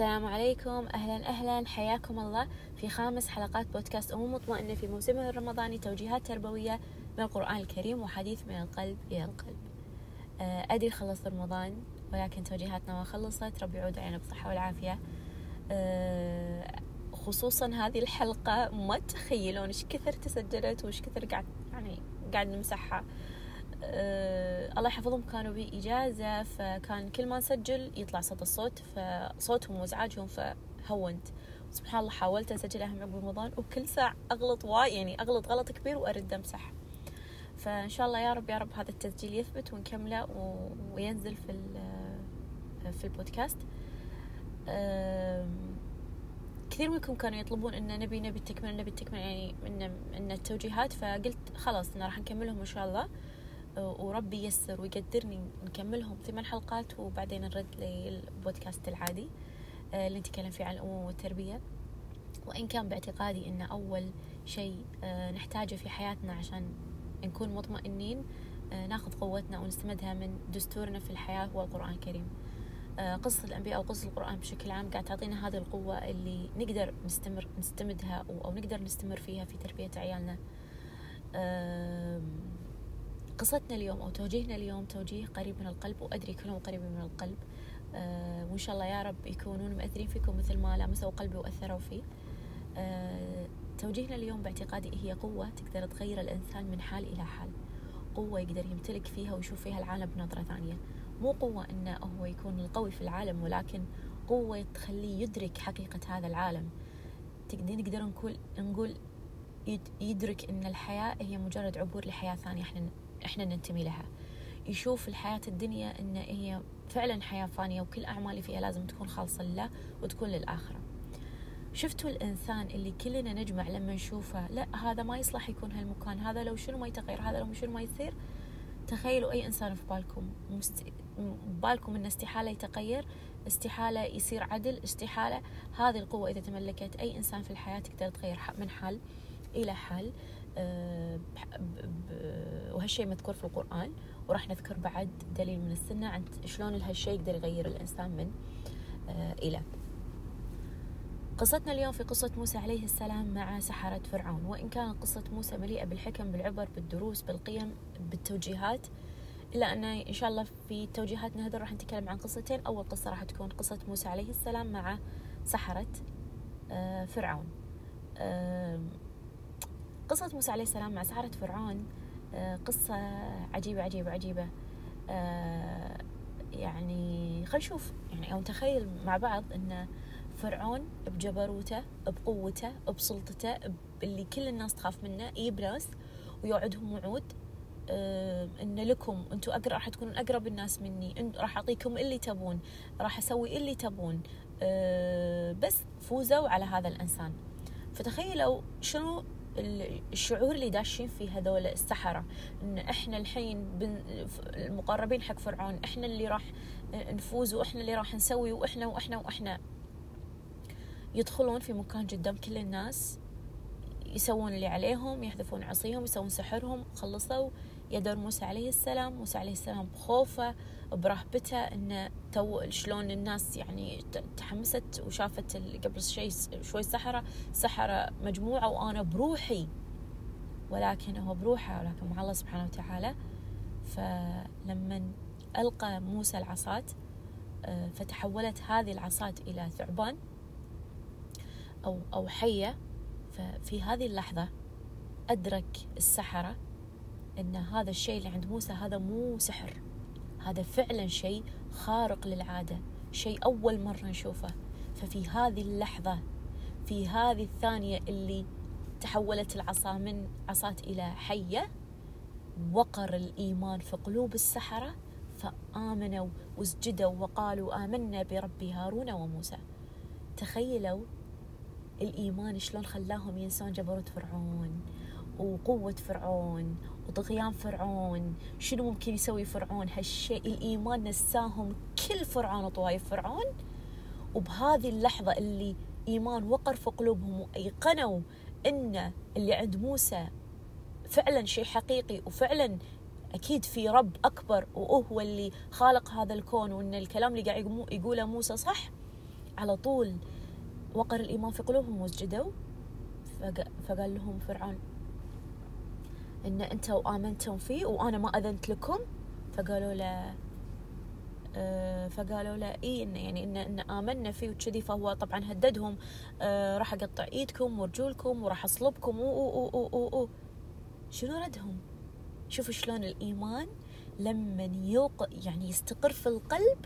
السلام عليكم. أهلا أهلا. حياكم الله في خامس حلقات بودكاست ام مطمئنة في موسمه الرمضاني. توجيهات تربوية من القرآن الكريم وحديث من القلب إلى القلب آه، أدري خلص رمضان ولكن توجيهاتنا ما خلصت. ربي يعود علينا بالصحه والعافية. آه، خصوصا هذه الحلقة ما تخيلون إيش كثر تسجلت وإيش كثر قاعد يعني قاعد نمسحها. أه الله يحفظهم كانوا بإجازة فكان كل ما نسجل يطلع صوت الصوت فصوتهم وازعاجهم فهونت. سبحان الله حاولت أسجلها من عقب رمضان وكل ساعة أغلط واي يعني أغلط غلط كبير وأرد أمسح. فإن شاء الله يا رب يا رب هذا التسجيل يثبت ونكمله وينزل في في البودكاست. كثير منكم كانوا يطلبون ان نبي نبي التكملة نبي التكملة يعني من من التوجيهات فقلت خلاص أنا راح نكملهم إن شاء الله. وربي يسر ويقدرني نكملهم ثمان حلقات وبعدين نرد للبودكاست العادي آه، اللي نتكلم فيه عن الأمومة والتربية. وإن كان باعتقادي أن أول شيء آه، نحتاجه في حياتنا عشان نكون مطمئنين آه، ناخذ قوتنا ونستمدها من دستورنا في الحياة هو القرآن الكريم. قصة الأنبياء أو قصة القرآن بشكل عام قاعد تعطينا هذه القوة اللي نقدر نستمر نستمدها أو نقدر نستمر فيها في تربية عيالنا. قصتنا اليوم أو توجيهنا اليوم توجيه قريب من القلب وأدري كلهم قريبين من القلب. أه وإن شاء الله يا رب يكونون مؤثرين فيكم مثل ما لمسوا قلبي وأثروا فيه. أه توجيهنا اليوم باعتقادي هي قوة تقدر تغير الإنسان من حال إلى حال. قوة يقدر يمتلك فيها ويشوف فيها العالم بنظرة ثانية. مو قوة إنه هو يكون القوي في العالم ولكن قوة تخليه يدرك حقيقة هذا العالم. نقدر نقول نقول يدرك إن الحياة هي مجرد عبور لحياة ثانية. إحنا إحنا ننتمي لها. يشوف الحياة الدنيا إن هي فعلا حياة فانية وكل أعمالي فيها لازم تكون خالصة لله وتكون للآخرة. شفتوا الإنسان اللي كلنا نجمع لما نشوفه لا هذا ما يصلح يكون هالمكان هذا لو شنو ما يتغير هذا لو شنو ما يصير. تخيلوا أي إنسان في بالكم مست... بالكم إن استحالة يتغير استحالة يصير عدل استحالة. هذه القوة إذا تملكت أي إنسان في الحياة تقدر تغير من حال إلى حال. وهالشيء مذكور في القرآن وراح نذكر بعد دليل من السنة عن شلون هالشيء يقدر يغير الإنسان من آه، إلى. قصتنا اليوم في قصة موسى عليه السلام مع سحرة فرعون وإن كانت قصة موسى مليئة بالحكم بالعبر بالدروس بالقيم بالتوجيهات إلا أن إن شاء الله في توجيهاتنا هذا راح نتكلم عن قصتين. أول قصة راح تكون قصة موسى عليه السلام مع سحرة آه، فرعون. قصة موسى عليه السلام مع سحرة فرعون آه، قصة عجيبة عجيبة عجيبة. آه، يعني خل نشوف. يعني أو نتخيل مع بعض أن فرعون بجبروته بقوته بسلطته اللي كل الناس تخاف منه يجيب ناس ويوعدهم وعود. آه، إن لكم أنتم اقرب راح تكونون أقرب الناس مني. راح أعطيكم اللي تبون. راح أسوي اللي تبون. بس فوزوا على هذا الإنسان. فتخيلوا شنو الشعور اللي داشين فيه هذول السحرة إن إحنا الحين المقربين حق فرعون إحنا اللي راح نفوز وإحنا اللي راح نسوي وإحنا وإحنا وإحنا. يدخلون في مكان قدام كل الناس يسوون اللي عليهم يحذفون عصيهم يسوون سحرهم خلصوا. يدور موسى عليه السلام موسى عليه السلام بخوفه برهبته إنه تو شلون الناس يعني تحمست وشافت قبل شيء شوي سحرة سحرة مجموعة وأنا بروحي. ولكن هو بروحه ولكن مع الله سبحانه وتعالى. فلما ألقى موسى العصات آه، فتحولت هذه العصات إلى ثعبان أو أو حية. ففي هذه اللحظة أدرك السحرة أن هذا الشيء اللي عند موسى هذا مو سحر. هذا فعلا شيء خارق للعادة شيء أول مرة نشوفه. ففي هذه اللحظة في هذه الثانية اللي تحولت العصا من عصات إلى حية وقر الإيمان في قلوب السحرة فآمنوا واسجدوا وقالوا آمنا برب هارون وموسى. تخيلوا الإيمان شلون خلاهم ينسون جبروت فرعون وقوة فرعون وطغيان فرعون شنو ممكن يسوي فرعون؟ هالشيء الإيمان نساهم كل فرعون وطوايف فرعون. وبهذه اللحظة اللي إيمان وقر في قلوبهم وأيقنوا أن اللي عند موسى فعلا شيء حقيقي وفعلا أكيد في رب أكبر وهو اللي خالق هذا الكون وأن الكلام اللي قاعد يقوله موسى صح. على طول وقر الإيمان في قلوبهم وسجدوا. فقال لهم فرعون إن أنتوا آمنتم فيه وأنا ما أذنت لكم فقالوا له آه، فقالوا له اي إن يعني إن, إن آمنا فيه وكذي فهو طبعا هددهم آه، راح أقطع إيدكم ورجولكم وراح أصلبكم و و و و و شنو ردهم؟ شوفوا شلون الإيمان لما يوق يعني يستقر في القلب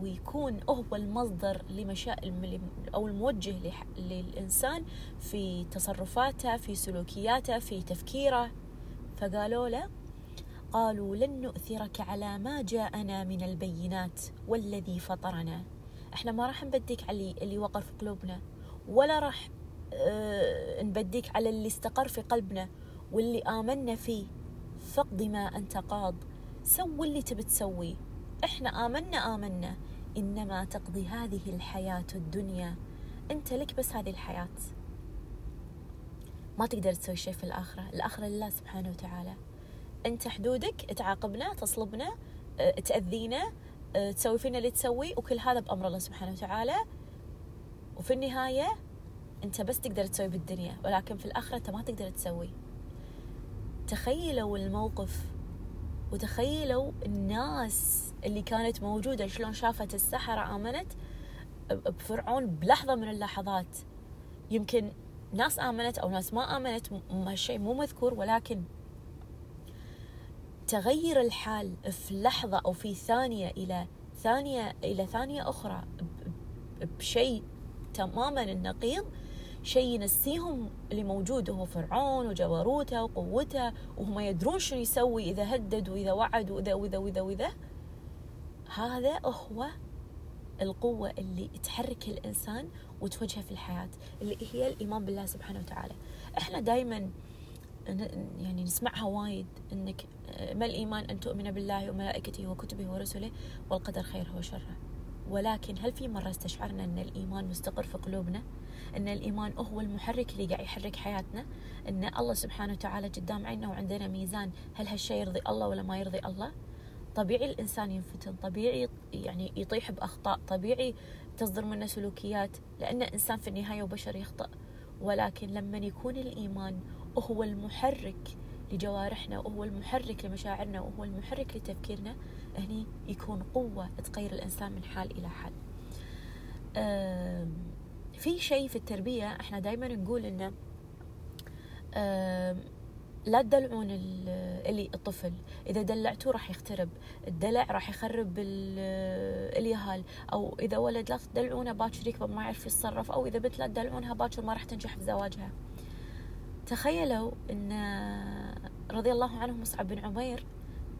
ويكون هو المصدر لمشاعر أو الموجه للإنسان في تصرفاته في سلوكياته في تفكيره. فقالوا له قالوا لن نؤثرك على ما جاءنا من البينات والذي فطرنا. إحنا ما راح نبديك على اللي وقر في قلوبنا ولا راح آه نبديك على اللي استقر في قلبنا واللي آمنا فيه. فاقض ما أنت قاض سوي اللي تبي تسويه إحنا آمنا آمنا إنما تقضي هذه الحياة الدنيا. أنت لك بس هذه الحياة. ما تقدر تسوي شيء في الآخرة. الآخرة لله سبحانه وتعالى. أنت حدودك تعاقبنا تصلبنا أه، تأذينا أه، تسوي فينا اللي تسوي وكل هذا بأمر الله سبحانه وتعالى. وفي النهاية أنت بس تقدر تسوي بالدنيا ولكن في الآخرة أنت ما تقدر تسوي. تخيلوا الموقف وتخيلوا الناس اللي كانت موجودة شلون شافت السحرة آمنت؟ بفرعون بلحظة من اللحظات. يمكن ناس آمنت أو ناس ما آمنت هالشيء مو مذكور ولكن تغير الحال في لحظة أو في ثانية إلى ثانية إلى ثانية أخرى بشيء تماما النقيض شيء ينسيهم اللي موجود هو فرعون وجبروته وقوته وهم يدرون شنو يسوي إذا هدد وإذا وعد وإذا وإذا وإذا وإذا هذا هو القوة اللي تحرك الإنسان وتوجهه في الحياة اللي هي الإيمان بالله سبحانه وتعالى. إحنا دائما يعني نسمعها وايد إنك ما الإيمان أن تؤمن بالله وملائكته وكتبه ورسله والقدر خيره وشره. ولكن هل في مرة استشعرنا إن الإيمان مستقر في قلوبنا؟ إن الإيمان هو المحرك اللي قاعد يحرك حياتنا. إن الله سبحانه وتعالى قدام عيننا وعندنا ميزان هل هالشيء يرضي الله ولا ما يرضي الله؟ طبيعي الإنسان ينفتن طبيعي يعني يطيح بأخطاء طبيعي تصدر منه سلوكيات لأن إنسان في النهاية وبشر يخطئ ولكن لما يكون الإيمان هو المحرك لجوارحنا وهو المحرك لمشاعرنا وهو المحرك لتفكيرنا هني يكون قوة تغير الإنسان من حال إلى حال. في شيء في التربية إحنا دائما نقول إنه لا تدلعون اللي الطفل. إذا دلعتوه راح يخترب الدلع راح يخرب اليهال. أو إذا ولد لا تدلعونه باكر يكبر ما يعرف يتصرف. أو إذا بنت لا تدلعونها باكر ما راح تنجح في زواجها. تخيلوا إن رضي الله عنه مصعب بن عمير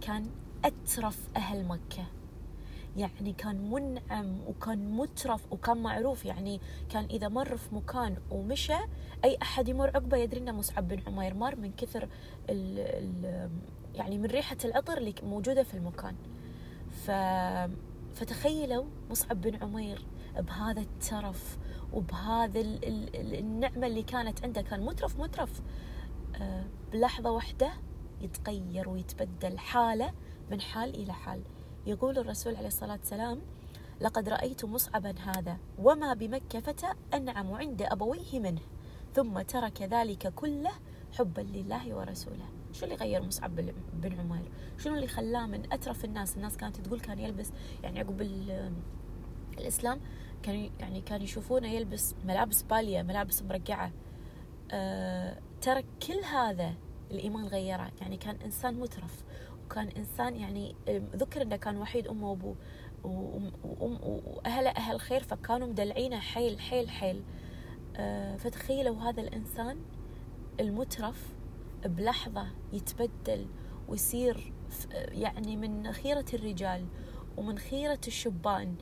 كان أترف أهل مكة. يعني كان منعم وكان مترف وكان معروف. يعني كان إذا مر في مكان ومشى أي أحد يمر عقبة يدري أنه مصعب بن عمير. مر من كثر ال ال يعني من ريحة العطر اللي موجودة في المكان. ف فتخيلوا مصعب بن عمير بهذا الترف وبهذا النعمة اللي كانت عنده. كان مترف مترف. آه، بلحظة واحدة يتغير ويتبدل حالة من حال إلى حال. يقول الرسول عليه الصلاة والسلام لقد رأيت مصعبا هذا وما بمكة فتى أنعم عند أبويه منه ثم ترك ذلك كله حبا لله ورسوله. شو اللي غير مصعب بن عمير؟ شنو اللي خلاه من أترف الناس؟ الناس كانت تقول كان يلبس يعني عقب الإسلام كان يعني كان يشوفونه يلبس ملابس بالية ملابس مرقعة. أه ترك كل هذا الإيمان غيره. يعني كان إنسان مترف. وكان إنسان يعني ذكر إنه كان وحيد أمه وأبوه وأهله أهل خير فكانوا مدلعينه حيل حيل حيل. أه فتخيلوا هذا الإنسان المترف بلحظة يتبدل ويصير يعني من خيرة الرجال ومن خيرة الشبان.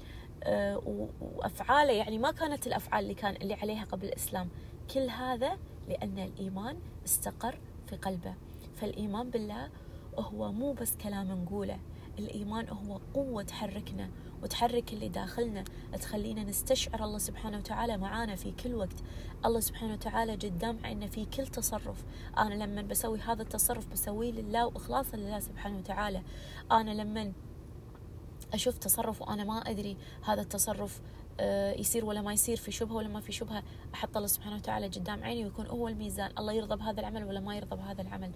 أه وأفعاله يعني ما كانت الأفعال اللي كان اللي عليها قبل الإسلام. كل هذا لأن الإيمان استقر في قلبه. فالإيمان بالله هو مو بس كلام نقوله. الإيمان هو قوة تحركنا وتحرك اللي داخلنا. تخلينا نستشعر الله سبحانه وتعالى معانا في كل وقت. الله سبحانه وتعالى قدام عنا في كل تصرف. أنا لما بسوي هذا التصرف بسويه لله وإخلاصا لله سبحانه وتعالى. أنا لما أشوف تصرف وأنا ما أدري هذا التصرف آه، يصير ولا ما يصير في شبهة ولا ما في شبهة أحط الله سبحانه وتعالى قدام عيني ويكون هو الميزان. الله يرضى بهذا العمل ولا ما يرضى بهذا العمل.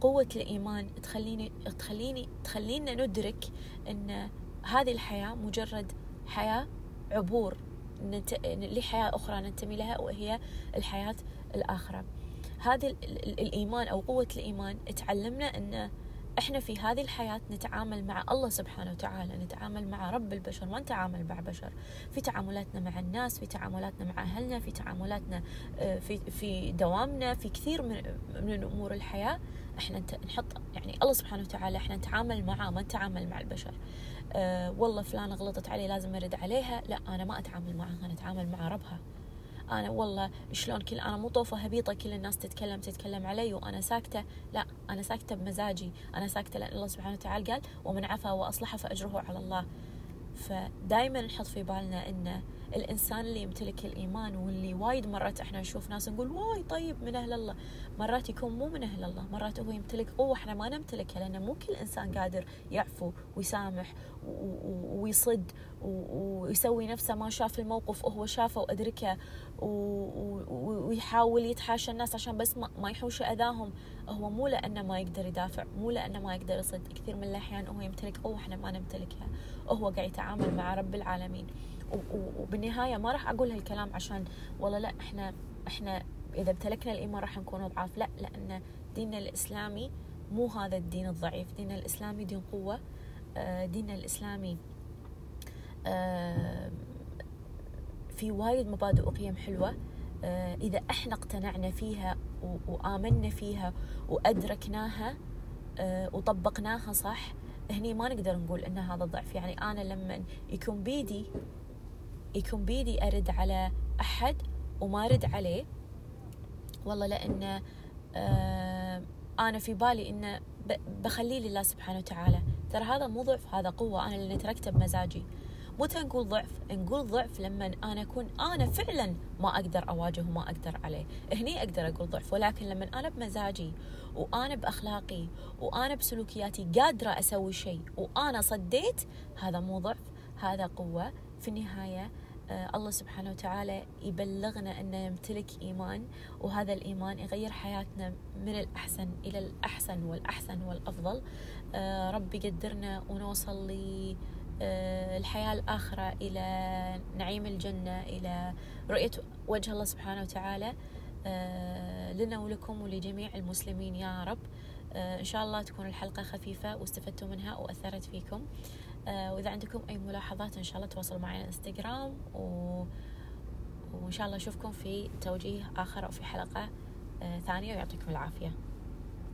قوة الإيمان تخليني تخليني تخلينا ندرك أن هذه الحياة مجرد حياة عبور لحياة أخرى ننتمي لها وهي الحياة الآخرة. هذا الإيمان أو قوة الإيمان تعلمنا أن إحنا في هذه الحياة نتعامل مع الله سبحانه وتعالى نتعامل مع رب البشر ما نتعامل مع بشر. في تعاملاتنا مع الناس في تعاملاتنا مع أهلنا في تعاملاتنا آه، في في دوامنا في كثير من من أمور الحياة إحنا نحط يعني الله سبحانه وتعالى إحنا نتعامل معاه ما نتعامل مع البشر. أه والله فلانة غلطت علي لازم أرد عليها لا أنا ما أتعامل معها أنا أتعامل مع ربها. أنا والله شلون كل أنا مو طوفة هبيطة كل الناس تتكلم تتكلم علي وأنا ساكتة. لا أنا ساكتة بمزاجي. أنا ساكتة لأن الله سبحانه وتعالى قال ومن عفا وأصلح فأجره على الله. فدائما نحط في بالنا إن الإنسان اللي يمتلك الإيمان واللي وايد مرات إحنا نشوف ناس نقول واي طيب من أهل الله. مرات يكون مو من أهل الله مرات هو يمتلك قوه إحنا ما نمتلكها لأن مو كل إنسان قادر يعفو ويسامح ويصد ويسوي نفسه ما شاف الموقف وهو شافه وأدركه ويحاول يتحاشى الناس عشان بس ما يحوش أذاهم. هو مو لأنه ما يقدر يدافع مو لأنه ما يقدر يصد. كثير من الأحيان هو يمتلك قوه إحنا ما نمتلكها. وهو قاعد يتعامل مع رب العالمين. وبالنهاية ما راح أقول هالكلام عشان والله لا إحنا إحنا إذا امتلكنا الإيمان راح نكون ضعاف لا لأن ديننا الإسلامي مو هذا الدين الضعيف. ديننا الإسلامي دين قوة. آه، ديننا الإسلامي آه، في وايد مبادئ وقيم حلوة. آه، إذا إحنا اقتنعنا فيها وآمنا فيها وأدركناها وطبقناها صح هني ما نقدر نقول إن هذا ضعف يعني أنا لما يكون بيدي يكون بيدي أرد على أحد وما أرد عليه والله لأن آه أنا في بالي إنه بخليه لله سبحانه وتعالى. ترى هذا مو ضعف هذا قوة. أنا اللي تركته بمزاجي. متى نقول ضعف. نقول ضعف لما أنا أكون أنا فعلا ما أقدر أواجه وما أقدر عليه. هني أقدر أقول ضعف. ولكن لما أنا بمزاجي وأنا بأخلاقي وأنا بسلوكياتي قادرة أسوي شيء وأنا صديت هذا مو ضعف. هذا قوة. في النهاية آه، الله سبحانه وتعالى يبلغنا أن نمتلك إيمان وهذا الإيمان يغير حياتنا من الأحسن إلى الأحسن والأحسن والأفضل. آه، ربي يقدرنا ونوصل للحياة آه، الآخرة إلى نعيم الجنة إلى رؤية وجه الله سبحانه وتعالى. لنا ولكم ولجميع المسلمين يا رب. إن شاء الله تكون الحلقة خفيفة واستفدتوا منها وأثرت فيكم. آه، وإذا عندكم أي ملاحظات إن شاء الله تواصلوا معي على إنستغرام. و... وإن شاء الله أشوفكم في توجيه آخر أو في حلقة آه، ثانية ويعطيكم العافية.